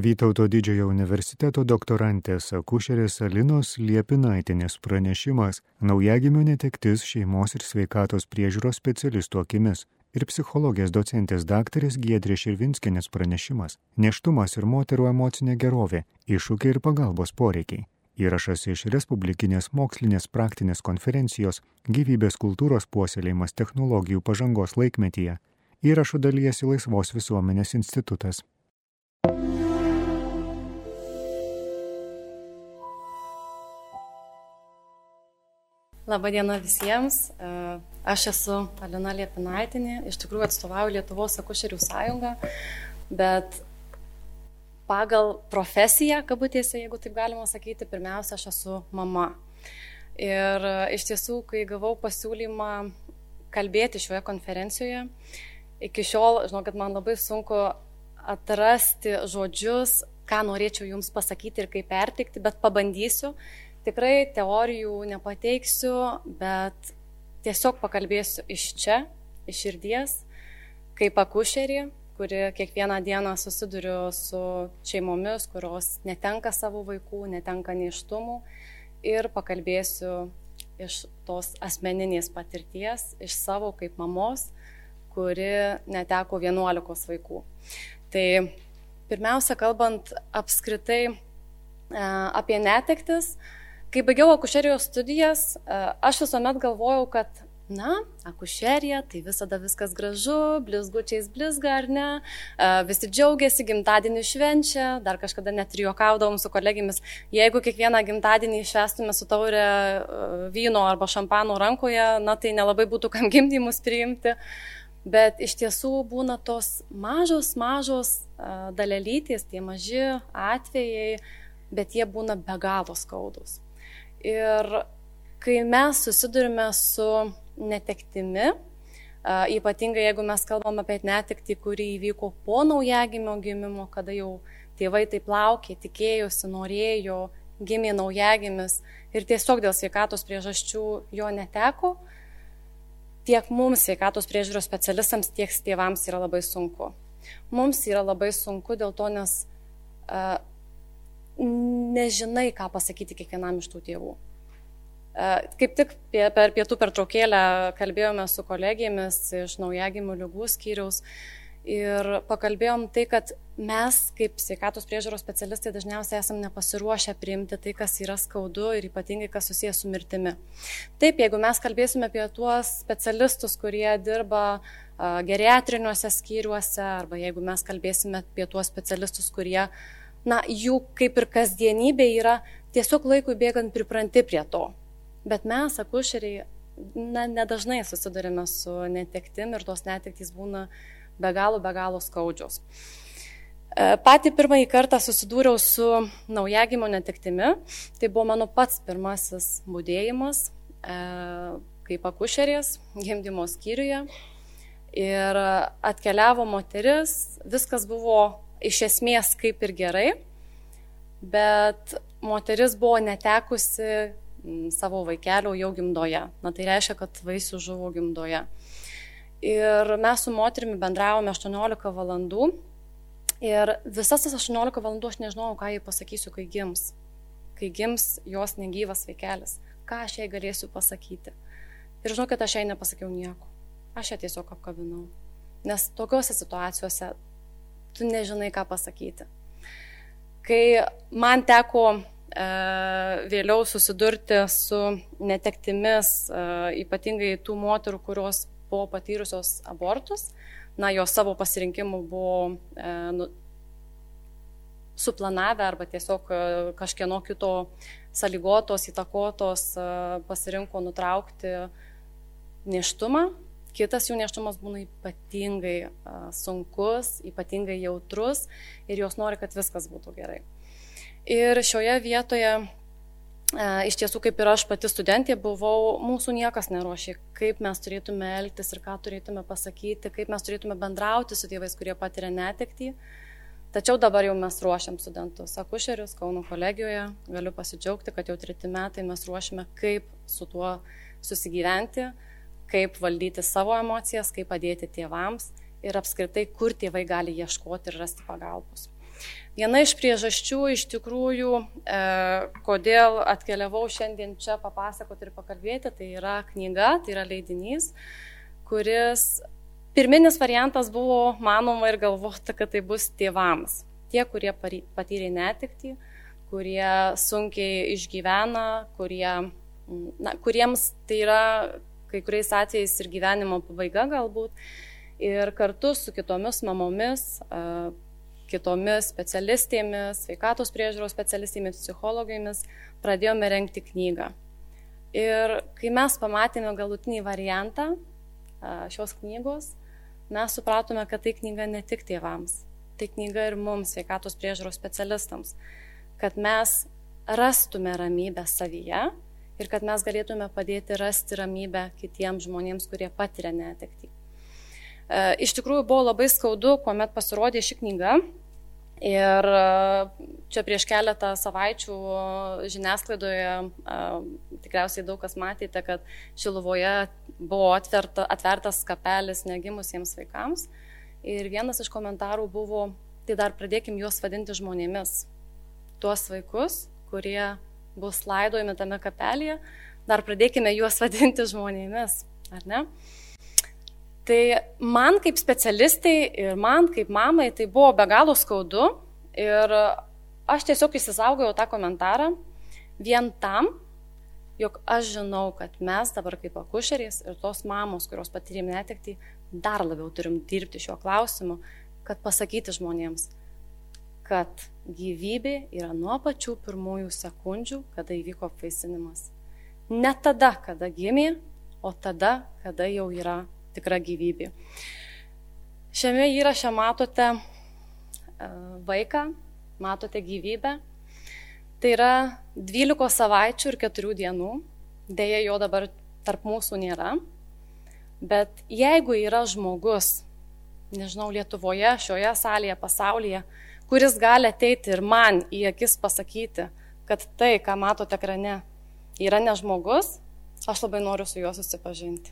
Vytauto didžiojo universiteto doktorantės akušerės Alinos Liepinaitinės pranešimas naujagimio netektis šeimos ir sveikatos priežiūros specialistų akimis ir psichologijos docentės daktarės Giedrės Širvinskinės pranešimas neštumas ir moterų emocinė gerovė, iššūkiai ir pagalbos poreikiai. Įrašas iš Respublikinės mokslinės praktinės konferencijos gyvybės kultūros puoselėjimas technologijų pažangos laikmetyje. Įrašų dalyjasi Laisvos visuomenės institutas. Labadiena visiems. Aš esu Alina Liepinaitinė, iš tikrųjų atstovauju Lietuvos akušerių sąjungą, bet pagal profesiją, kabutėse, jeigu taip galima sakyti, pirmiausia, aš esu mama. Ir iš tiesų, kai gavau pasiūlymą kalbėti šioje konferencijoje, iki šiol, žinau, kad man labai sunku atrasti žodžius, ką norėčiau jums pasakyti ir kaip perteikti, bet pabandysiu Tikrai teorijų nepateiksiu, bet tiesiog pakalbėsiu iš čia, iš širdies, kaip akušerį, kuri kiekvieną dieną susiduriu su šeimomis, kurios netenka savo vaikų, netenka neištumų ir pakalbėsiu iš tos asmeninės patirties, iš savo kaip mamos, kuri neteko 11 vaikų. Tai pirmiausia, kalbant apskritai e, apie netektis, Kai baigiau akušerijos studijas, e, aš visuomet galvojau, kad, na, akušerija, tai visada viskas gražu, blizgučiais blizga ar ne, e, visi džiaugiasi, gimtadienį švenčia, dar kažkada net ir juokaudavom su kolegimis, jeigu kiekvieną gimtadienį švestume su taurė e, vyno arba šampano rankoje, na, tai nelabai būtų kam gimdymus priimti. Bet iš tiesų būna tos mažos, mažos dalelytės, tie maži atvejai, bet jie būna be galo skaudus. Ir kai mes susidurime su netektimi, ypatingai jeigu mes kalbam apie netektį, kuri įvyko po naujagimio gimimo, kada jau tėvai taip laukė, tikėjosi, norėjo, gimė naujagimis ir tiesiog dėl sveikatos priežasčių jo neteko, tiek mums sveikatos priežiūros specialistams, tiek tėvams yra labai sunku. Mums yra labai sunku dėl to, nes uh, nežinai, ką pasakyti kiekvienam iš tų tėvų. E, kaip tik per pietų pertraukėlę kalbėjome su kolegijomis iš naujagimių lygų skyriaus ir pakalbėjom tai, kad mes kaip sveikatos priežiūros specialistai dažniausiai esame nepasiruošę priimti tai, kas yra skaudu ir ypatingai kas susijęs su mirtimi. Taip, jeigu mes kalbėsime apie tuos specialistus, kurie dirba geriatriniuose skyriuose arba jeigu mes kalbėsime apie tuos specialistus, kurie uh, na, jų kaip ir kasdienybė yra tiesiog laikui bėgant pripranti prie to. Bet mes, akušeriai, na, nedažnai susidurime su netektim ir tos netektys būna be galo, be galo skaudžios. E, Pati pirmąjį kartą susidūriau su naujagimo netektimi. Tai buvo mano pats pirmasis būdėjimas e, kaip akušerės gimdymo skyriuje. Ir atkeliavo moteris, viskas buvo iš esmės kaip ir gerai, bet moteris buvo netekusi mm, savo vaikelio jau gimdoje. Na tai reiškia, kad vaisių žuvo gimdoje. Ir mes su moterimi bendravome 18 valandų. Ir visas tas 18 valandų aš nežinojau, ką jai pasakysiu, kai gims. Kai gims jos negyvas vaikelis. Ką aš jai galėsiu pasakyti. Ir žinau, kad aš jai nepasakiau nieko. Aš ją tiesiog apkabinau. Nes tokiuose situacijose tu nežinai, ką pasakyti. Kai man teko e, vėliau susidurti su netektimis, e, ypatingai tų moterų, kurios buvo patyrusios abortus, na, jos savo pasirinkimu buvo e, nu, suplanavę arba tiesiog e, kažkieno kito sąlygotos, įtakotos e, pasirinko nutraukti neštumą, Kitas jų neštumas būna ypatingai uh, sunkus, ypatingai jautrus ir jos nori, kad viskas būtų gerai. Ir šioje vietoje uh, iš tiesų, kaip ir aš pati studentė buvau, mūsų niekas neruošė, kaip mes turėtume elgtis ir ką turėtume pasakyti, kaip mes turėtume bendrauti su tėvais, kurie patiria netektį. Tačiau dabar jau mes ruošiam studentus akušerius Kauno kolegijoje. Galiu pasidžiaugti, kad jau treti metai mes ruošiame, kaip su tuo susigyventi, kaip valdyti savo emocijas, kaip padėti tėvams ir apskritai, kur tėvai gali ieškoti ir rasti pagalbos. Viena iš priežasčių iš tikrųjų, e, kodėl atkeliavau šiandien čia papasakoti ir pakalbėti, tai yra knyga, tai yra leidinys, kuris pirminis variantas buvo manoma ir galvota, kad tai bus tėvams. Tie, kurie patyrė netikti, kurie sunkiai išgyvena, kurie, na, kuriems tai yra kai kuriais atvejais ir gyvenimo pabaiga galbūt. Ir kartu su kitomis mamomis, kitomis specialistėmis, sveikatos priežiūros specialistėmis, psichologėmis pradėjome renkti knygą. Ir kai mes pamatėme galutinį variantą šios knygos, mes supratome, kad tai knyga ne tik tėvams, tai knyga ir mums, sveikatos priežiūros specialistams, kad mes rastume ramybę savyje ir kad mes galėtume padėti rasti ramybę kitiems žmonėms, kurie patiria netekti. Iš tikrųjų buvo labai skaudu, kuomet pasirodė ši knyga. Ir e, čia prieš keletą savaičių žiniasklaidoje tikriausiai daug kas matėte, kad Šiluvoje buvo atverta, atvertas kapelis negimusiems vaikams. Ir vienas iš komentarų buvo, tai dar pradėkim juos vadinti žmonėmis. Tuos vaikus, kurie bus laidojami tame kapelėje, dar pradėkime juos vadinti žmonėmis, ar ne? Tai man kaip specialistai ir man kaip mamai tai buvo be galo skaudu ir aš tiesiog įsisaugojau tą komentarą vien tam, jog aš žinau, kad mes dabar kaip akušerės ir tos mamos, kurios patyrėm netekti, dar labiau turim dirbti šiuo klausimu, kad pasakyti žmonėms, kad gyvybė yra nuo pačių pirmųjų sekundžių, kada įvyko apvaisinimas. Ne tada, kada gimė, o tada, kada jau yra tikra gyvybė. Šiame įraše matote e, vaiką, matote gyvybę. Tai yra 12 savaičių ir 4 dienų. Deja, jo dabar tarp mūsų nėra. Bet jeigu yra žmogus, nežinau, Lietuvoje, šioje salėje, pasaulyje, kuris gali ateiti ir man į akis pasakyti, kad tai, ką matote ekrane, yra ne žmogus, aš labai noriu su juo susipažinti.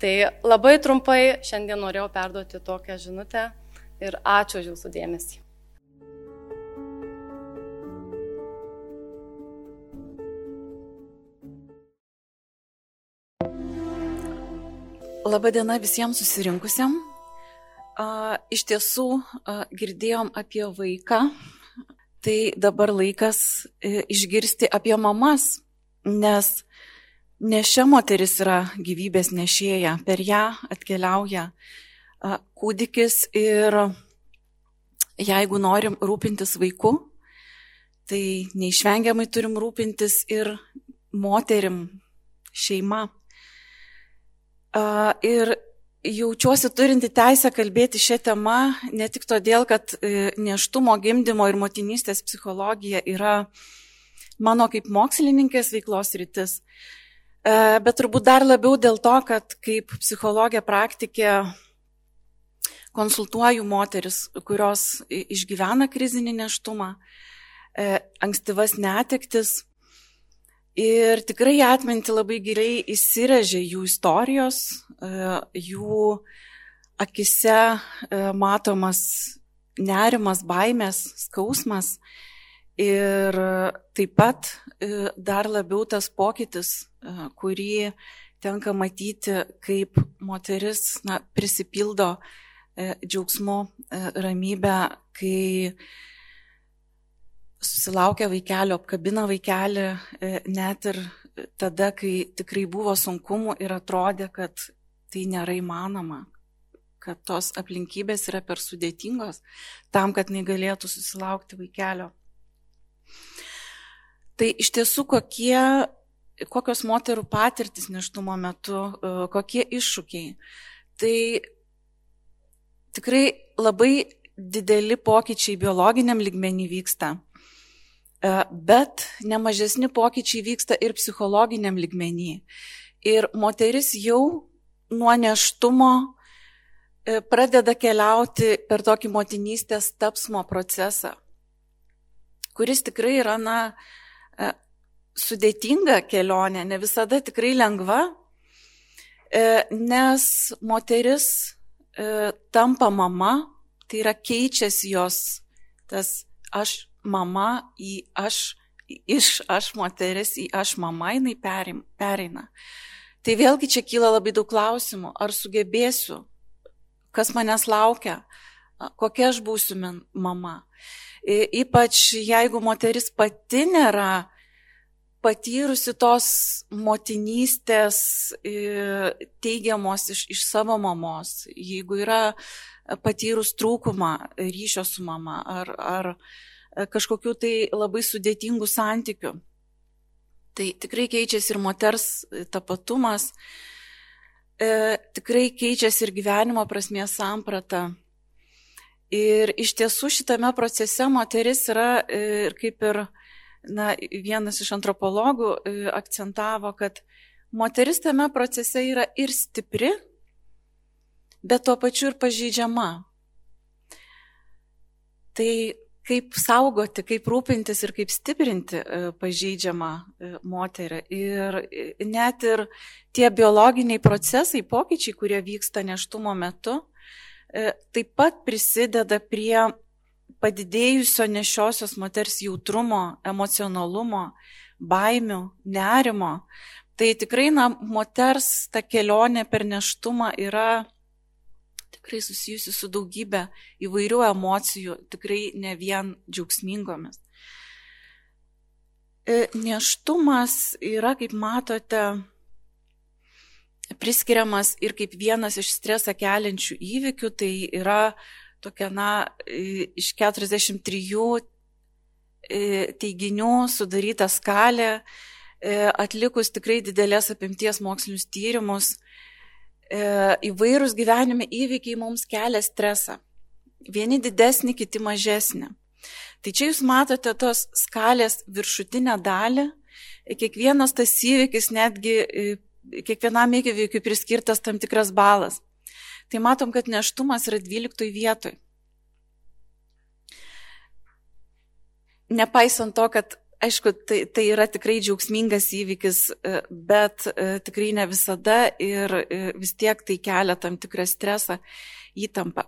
Tai labai trumpai šiandien norėjau perduoti tokią žinutę ir ačiū už jūsų dėmesį. Labadiena visiems susirinkusiam. Iš tiesų girdėjom apie vaiką, tai dabar laikas e, išgirsti apie mamas, nes Nešia moteris yra gyvybės nešėja, per ją atkeliauja kūdikis ir jeigu norim rūpintis vaiku, tai neišvengiamai turim rūpintis ir moterim, šeima. Ir jaučiuosi turinti teisę kalbėti šią temą ne tik todėl, kad e, neštumo, gimdymo ir motinystės psichologija yra mano kaip mokslininkės veiklos rytis, E, bet turbūt dar labiau dėl to, kad kaip psichologija praktikė konsultuoju moteris, kurios išgyvena krizinį neštumą, e, ankstyvas netektis. Ir tikrai atminti labai giliai įsirežė jų istorijos, e, jų akise matomas nerimas, baimės, skausmas. Ir taip pat dar labiau tas pokytis kurį tenka matyti, kaip moteris na, prisipildo e, džiaugsmu, e, ramybę, kai susilaukia vaikelio, apkabina vaikelį, e, net ir tada, kai tikrai buvo sunkumų ir atrodė, kad tai nėra įmanoma, kad tos aplinkybės yra per sudėtingos tam, kad negalėtų susilaukti vaikelio. Tai iš tiesų kokie kokios moterų patirtis neštumo metu, e, kokie iššūkiai. Tai tikrai labai dideli pokyčiai biologiniam ligmenį vyksta, bet nemažesni pokyčiai vyksta ir psichologiniam ligmenį. Ir moteris jau nuo neštumo e, pradeda keliauti per tokį motinystės tapsmo procesą, kuris tikrai yra, na, sudėtinga kelionė, ne visada tikrai lengva, e, nes moteris e, tampa mama, Tai yra keičiasi jos tas aš mama į aš, iš aš moteris į aš mama jinai pereina. Tai vėlgi čia kyla labai daug klausimų, ar sugebėsiu, kas manęs laukia, kokia aš būsiu mama. Ypač jeigu moteris pati nėra patyrusi tos motinystės teigiamos iš, iš savo mamos, jeigu yra patyrus trūkumą ryšio su mama ar, ar kažkokių tai labai sudėtingų santykių, tai tikrai keičiasi ir moters tapatumas, e, tikrai keičiasi ir gyvenimo prasmės samprata. Ir iš tiesų šitame procese moteris yra e, ir kaip ir na, vienas iš antropologų e, akcentavo, kad moteris tame procese yra ir stipri, bet tuo pačiu ir pažeidžiama. Tai kaip saugoti, kaip rūpintis ir kaip stiprinti e, pažeidžiamą moterį. Ir net ir tie biologiniai procesai, pokyčiai, kurie vyksta neštumo metu, E, taip pat prisideda prie padidėjusio nešiosios moters jautrumo, emocionalumo, baimių, nerimo. Tai tikrai, na, moters ta kelionė per neštumą yra tikrai susijusi su daugybė įvairių emocijų, tikrai ne vien džiaugsmingomis. E, neštumas yra, kaip matote, priskiriamas ir kaip vienas iš stresą keliančių įvykių, tai yra tokia, na, iš 43 e, teiginių sudaryta skalė, e, atlikus tikrai didelės apimties mokslinius tyrimus, įvairūs gyvenime įvykiai mums kelia stresą. Vieni didesnį, kiti mažesnį. Tai čia jūs matote tos skalės viršutinę dalį. Kiekvienas tas įvykis netgi kiekvienam įvykiui priskirtas tam tikras balas. Tai matom, kad neštumas yra 12 vietoj. Nepaisant to, kad, aišku, tai, tai yra tikrai džiaugsmingas įvykis, e, bet e, tikrai ne visada ir e, vis tiek tai kelia tam tikrą stresą, įtampą.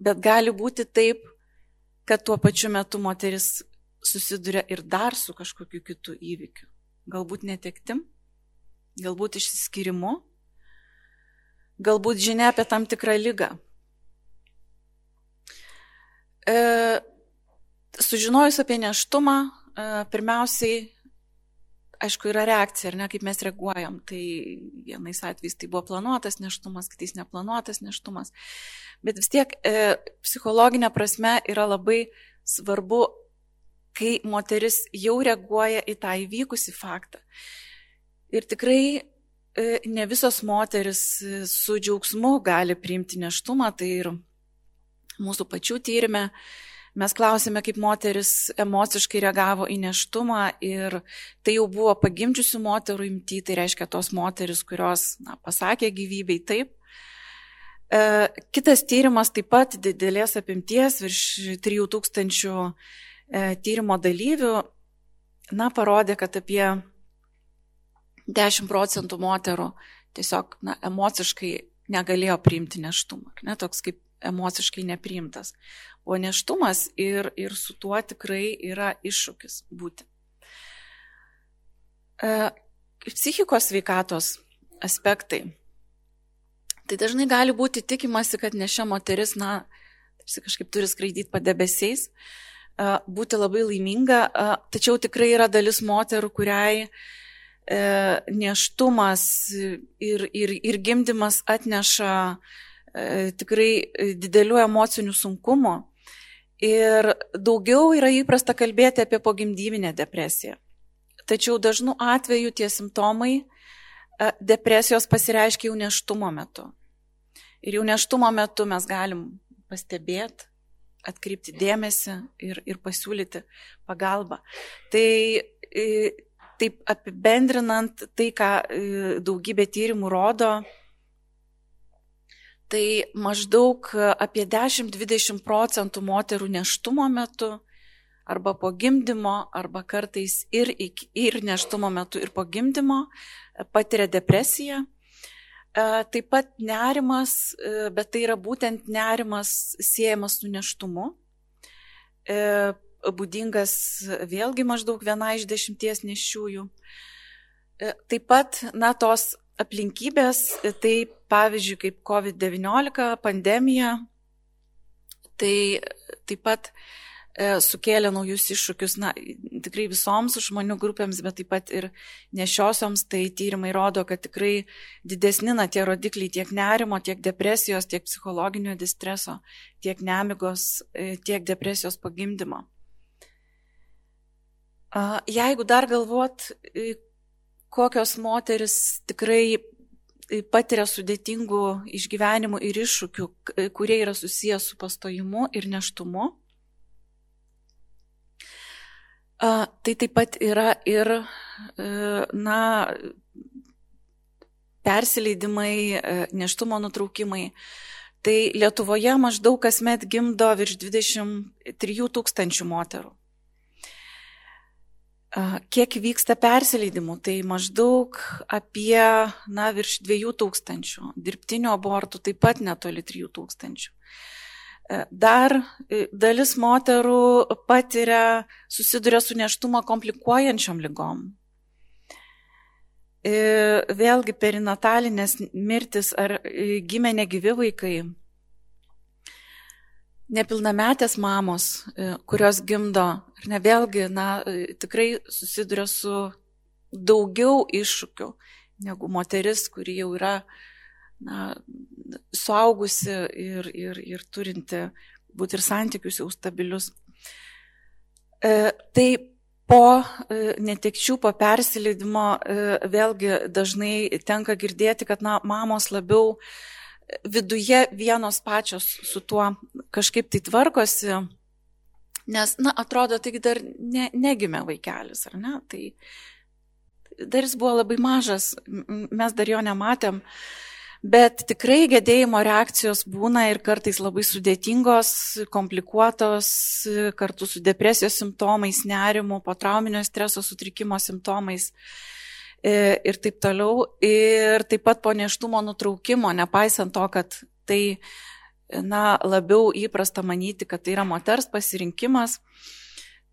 Bet gali būti taip, kad tuo pačiu metu moteris susiduria ir dar su kažkokiu kitu įvykiu. Galbūt netektim, galbūt išsiskirimu, galbūt žinia apie tam tikrą lygą. E, sužinojus apie neštumą, pirmiausiai, aišku, yra reakcija, ar ne, kaip mes reaguojam. Tai vienais atvejais tai buvo planuotas neštumas, kitais neplanuotas neštumas. Bet vis tiek e, psichologinė prasme yra labai svarbu, kai moteris jau reaguoja į tą įvykusį faktą. Ir tikrai e, ne visos moteris e, su džiaugsmu gali priimti neštumą, tai ir mūsų pačių tyrimė mes klausėme, kaip moteris emociškai reagavo į neštumą ir tai jau buvo pagimdžiusių moterų imti, tai reiškia tos moteris, kurios na, pasakė gyvybei taip. E, kitas tyrimas taip pat didelės apimties, virš 3000 e, tyrimo dalyvių, na, parodė, kad apie 10 procentų moterų tiesiog na, emociškai negalėjo priimti neštumą, ne, toks kaip emociškai nepriimtas. O neštumas ir, ir su tuo tikrai yra iššūkis būti. E, psichikos veikatos aspektai. Tai dažnai gali būti tikimasi, kad nešia moteris, na, tarsi kažkaip turi skraidyti padebesiais, e, būti labai laiminga, e, tačiau tikrai yra dalis moterų, kuriai E, neštumas ir, ir, ir gimdymas atneša e, tikrai didelių emocinių sunkumų. Ir daugiau yra įprasta kalbėti apie pogimdyminę depresiją. Tačiau dažnu atveju tie simptomai e, depresijos pasireiškia jau neštumo metu. Ir jau neštumo metu mes galim pastebėti, atkreipti dėmesį ir, ir pasiūlyti pagalbą. Tai taip apibendrinant tai, ką e, daugybė tyrimų rodo, tai maždaug apie 10-20 procentų moterų neštumo metu arba po gimdymo, arba kartais ir, ir neštumo metu, ir po gimdymo patiria depresiją. Taip pat nerimas, bet tai yra būtent nerimas siejamas su neštumu. Būdingas vėlgi maždaug viena iš dešimties nešiųjų. Taip pat, na, tos aplinkybės, tai pavyzdžiui, kaip COVID-19 pandemija, tai taip pat e, sukėlė naujus iššūkius, na, tikrai visoms žmonių grupėms, bet taip pat ir nešiosioms, tai tyrimai rodo, kad tikrai didesni na tie rodikliai tiek nerimo, tiek depresijos, tiek psichologinio distreso, tiek nemigos, e, tiek depresijos pagimdymo. Jeigu dar galvot, e, kokios moteris tikrai patiria sudėtingų išgyvenimų ir iššūkių, kurie yra susijęs su pastojimu ir neštumu. Tai taip pat yra ir, e, na, persileidimai, e, neštumo nutraukimai. Tai Lietuvoje maždaug kasmet gimdo virš 23 tūkstančių moterų. Kiek vyksta persileidimų? Tai maždaug apie, na, virš 2000. Dirbtinių abortų taip pat netoli 3000. E, dar e, dalis moterų patiria, susiduria su neštumą komplikuojančiom lygom. E, vėlgi perinatalinės mirtis ar gimė negyvi vaikai nepilnametės mamos, e, kurios gimdo, ar ne vėlgi, na, e, tikrai susiduria su daugiau iššūkių negu moteris, kuri jau yra, na, suaugusi ir, ir, ir turinti būti ir santykius jau stabilius. E, tai po e, netekčių, po persileidimo vėlgi dažnai tenka girdėti, kad na, mamos labiau viduje vienos pačios su tuo kažkaip tai tvarkosi, nes, na, atrodo, taigi dar ne, negimė vaikelis, ar ne? Tai dar jis buvo labai mažas, mes dar jo nematėm. Bet tikrai gedėjimo reakcijos būna ir kartais labai sudėtingos, komplikuotos, kartu su depresijos simptomais, nerimu, potrauminio streso sutrikimo simptomais. E, ir taip toliau. Ir taip pat po neštumo nutraukimo, nepaisant to, kad tai na, labiau įprasta manyti, kad tai yra moters pasirinkimas,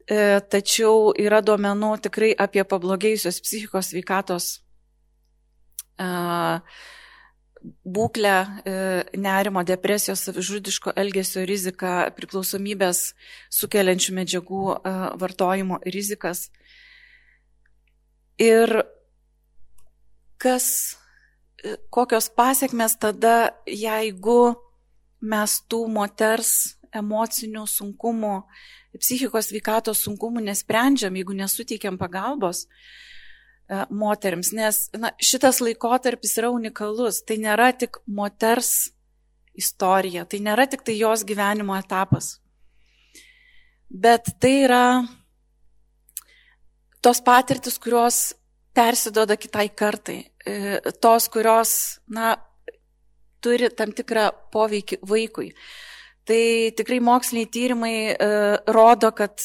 e, tačiau yra duomenų tikrai apie pablogėjusios psichikos veikatos e, būklę, nerimo, depresijos, savižudiško elgesio riziką, priklausomybės sukeliančių medžiagų vartojimo rizikas. Ir kas, e, kokios pasiekmes tada, jeigu mes tų moters emocinių sunkumų, psichikos veikatos sunkumų nesprendžiam, jeigu nesuteikiam pagalbos e, moteriams, nes na, šitas laikotarpis yra unikalus, tai nėra tik moters istorija, tai nėra tik tai jos gyvenimo etapas, bet tai yra tos patirtis, kurios persidoda kitai kartai. E, tos, kurios, na, turi tam tikrą poveikį vaikui. Tai tikrai moksliniai tyrimai e, rodo, kad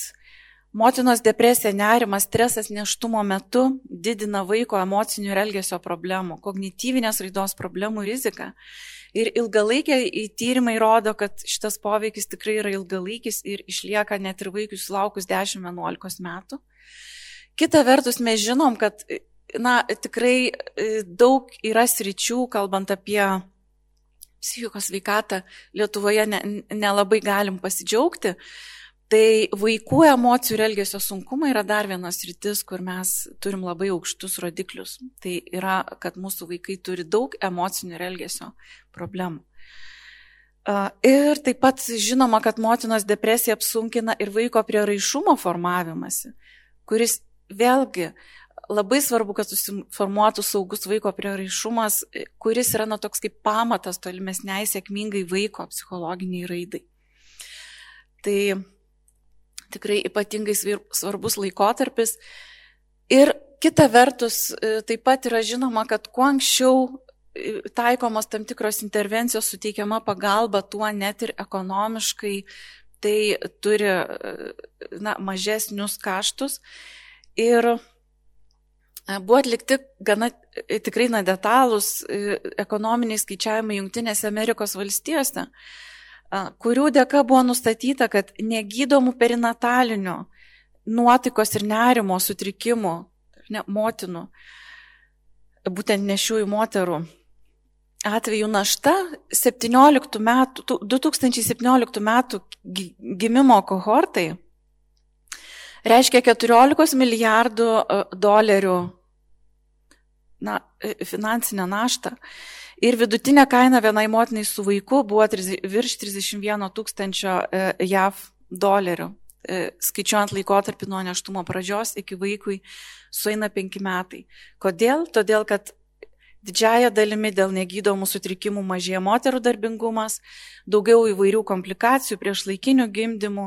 motinos depresija, nerimas, stresas neštumo metu didina vaiko emocinių ir elgesio problemų, kognityvinės raidos problemų riziką. Ir ilgalaikiai tyrimai rodo, kad šitas poveikis tikrai yra ilgalaikis ir išlieka net ir vaikui sulaukus 10-11 metų. Kita vertus, mes žinom, kad na, tikrai e, daug yra sričių, kalbant apie psichikos veikatą, Lietuvoje nelabai ne, ne galim pasidžiaugti. Tai vaikų emocijų ir elgesio sunkumai yra dar vienas rytis, kur mes turim labai aukštus rodiklius. Tai yra, kad mūsų vaikai turi daug emocinių ir elgesio problemų. Ir taip pat žinoma, kad motinos depresija apsunkina ir vaiko prieraišumo formavimąsi, kuris vėlgi labai svarbu, kad susiformuotų saugus vaiko prieraišumas, kuris yra na, toks kaip pamatas tolimesniai sėkmingai vaiko psichologiniai raidai. Tai tikrai ypatingai svarbus laikotarpis. Ir kita vertus, e, taip pat yra žinoma, kad kuo anksčiau e, taikomos tam tikros intervencijos suteikiama pagalba, tuo net ir ekonomiškai tai turi e, na, mažesnius kaštus. Ir buvo atlikti gana tikrai na detalūs ekonominiai skaičiavimai Junktinėse Amerikos valstijose, kurių dėka buvo nustatyta, kad negydomų perinatalinių nuotaikos ir nerimo sutrikimų, ne, motinų, būtent nešiųjų moterų atveju našta 17 metų, 2017 metų gimimo kohortai reiškia 14 milijardų e, dolerių na, e, finansinę naštą. Ir vidutinė kaina vienai motinai su vaiku buvo virš 31 tūkstančio e, JAV dolerių, skaičiuojant laikotarpį nuo neštumo pradžios iki vaikui sueina penki metai. Kodėl? Todėl, kad Didžiaja dalimi dėl negydomų sutrikimų mažėja moterų darbingumas, daugiau įvairių komplikacijų prieš laikinių gimdymų,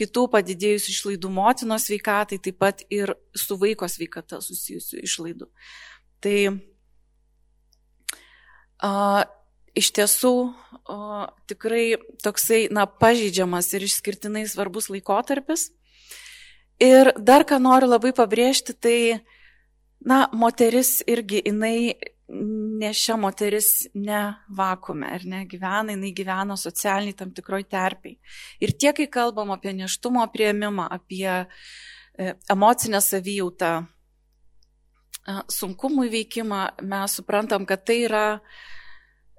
kitų padidėjusių išlaidų motinos sveikatai, taip pat ir su vaiko sveikata susijusių išlaidų. Tai a, iš tiesų a, tikrai toksai, na, pažydžiamas ir išskirtinai svarbus laikotarpis. Ir dar ką noriu labai pabrėžti, tai, na, moteris irgi jinai nešia moteris ne vakume, ar ne, gyvena, jinai gyvena socialiniai tam tikroj terpiai. Ir tiek, kai kalbam apie neštumo prieimimą, apie e, emocinę savijautą, e, sunkumų įveikimą, mes suprantam, kad tai yra,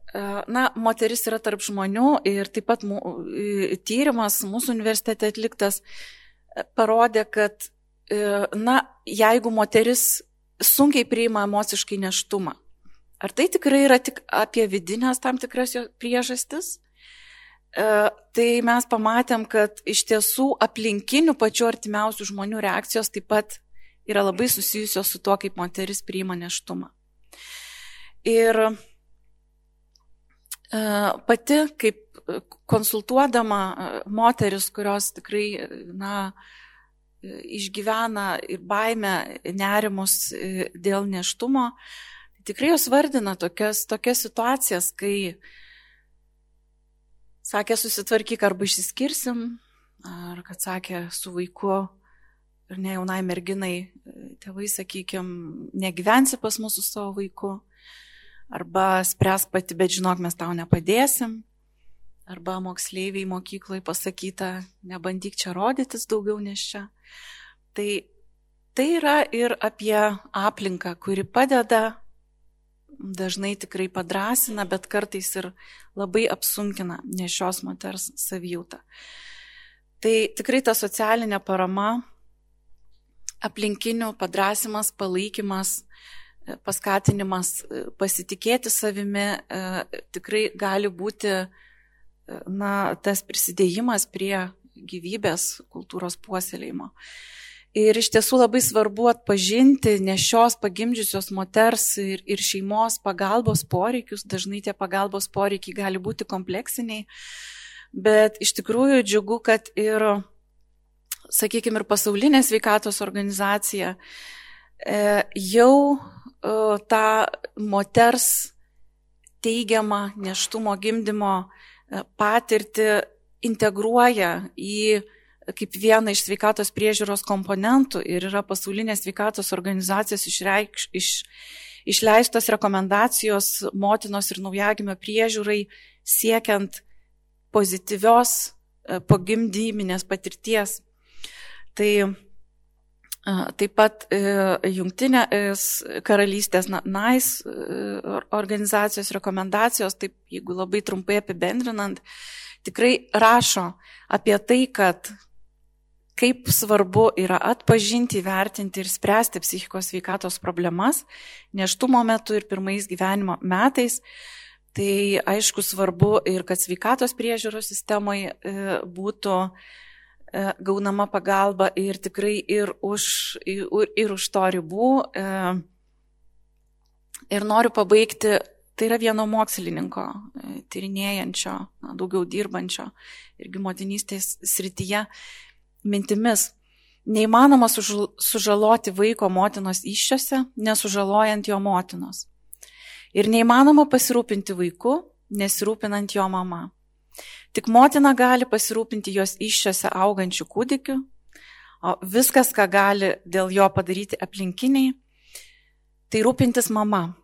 e, na, moteris yra tarp žmonių ir taip pat tyrimas mūsų universitete atliktas parodė, kad, na, jeigu moteris sunkiai priima emociškai neštumą, Ar tai tikrai yra tik apie vidinės tam tikras jo priežastis? E, tai mes pamatėm, kad iš tiesų aplinkinių pačių artimiausių žmonių reakcijos taip pat yra labai susijusios su tuo, kaip moteris priima neštumą. Ir e, pati, kaip konsultuodama e, moteris, kurios tikrai, na, išgyvena ir baimę, nerimus dėl neštumo, tikrai jos vardina tokias, tokias situacijas, kai sakė susitvarkyk arba išsiskirsim, ar kad sakė su vaiku ir ne jaunai merginai, tėvai, sakykime, negyvensi pas mūsų savo vaiku, arba spręsk pati, bet žinok, mes tau nepadėsim, arba moksleiviai mokykloje pasakyta, nebandyk čia rodytis daugiau nes čia. Tai tai yra ir apie aplinką, kuri padeda dažnai tikrai padrasina, bet kartais ir labai apsunkina nešios moters savijautą. Tai tikrai ta socialinė parama, aplinkinių padrasimas, palaikymas, e, paskatinimas e, pasitikėti savimi e, tikrai gali būti na, tas prisidėjimas prie gyvybės kultūros puoselėjimo. Ir iš tiesų labai svarbu atpažinti nešios pagimdžiusios moters ir, ir šeimos pagalbos poreikius. Dažnai tie pagalbos poreikiai gali būti kompleksiniai, bet iš tikrųjų džiugu, kad ir, sakykime, ir pasaulinė sveikatos organizacija e, jau e, tą moters teigiamą neštumo gimdymo e, patirtį integruoja į kaip vieną iš sveikatos priežiūros komponentų ir yra pasaulinės sveikatos organizacijos išreikš, iš, išleistos rekomendacijos motinos ir naujagimio priežiūrai siekiant pozityvios e, pogimdyminės patirties. Tai e, Taip pat e, jungtinės karalystės NAIS organizacijos rekomendacijos, taip jeigu labai trumpai apibendrinant, tikrai rašo apie tai, kad kaip svarbu yra atpažinti, vertinti ir spręsti psichikos sveikatos problemas neštumo metu ir pirmais gyvenimo metais. Tai aišku svarbu ir kad sveikatos priežiūros sistemoje būtų e, gaunama pagalba ir tikrai ir už, ir, ir už to ribų. E, ir noriu pabaigti, tai yra vieno mokslininko, e, tyrinėjančio, na, daugiau dirbančio irgi motinystės srityje mintimis. Neįmanoma sužaloti vaiko motinos iššiose, nesužalojant jo motinos. Ir neįmanoma pasirūpinti vaiku, nesirūpinant jo mama. Tik motina gali pasirūpinti jos iššiose augančių kūdikių, o viskas, ką gali dėl jo padaryti aplinkiniai, tai rūpintis mama.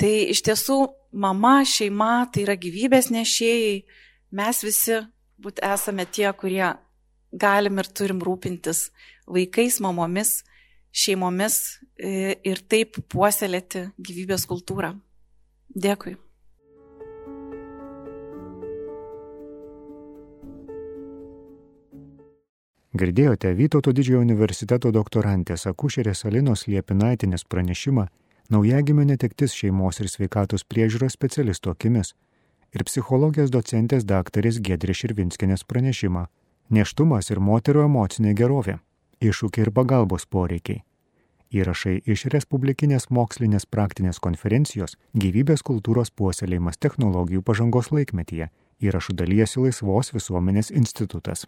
Tai iš tiesų mama, šeima, tai yra gyvybės nešėjai, mes visi būt esame tie, kurie galim ir turim rūpintis vaikais, mamomis, šeimomis e, ir taip puoselėti gyvybės kultūrą. Dėkui. Girdėjote Vytauto didžiojo universiteto doktorantės akušerės Alinos Liepinaitinės pranešimą naujagimio netektis šeimos ir sveikatos priežiūros specialisto akimis ir psichologijos docentės daktarės Gedrė Širvinskinės pranešimą Neštumas ir moterų emocinė gerovė - iššūkiai ir pagalbos poreikiai. Įrašai iš Respublikinės mokslinės praktinės konferencijos Gyvybės kultūros puoselėjimas technologijų pažangos laikmetyje. Įrašų dalyjasi Laisvos visuomenės institutas.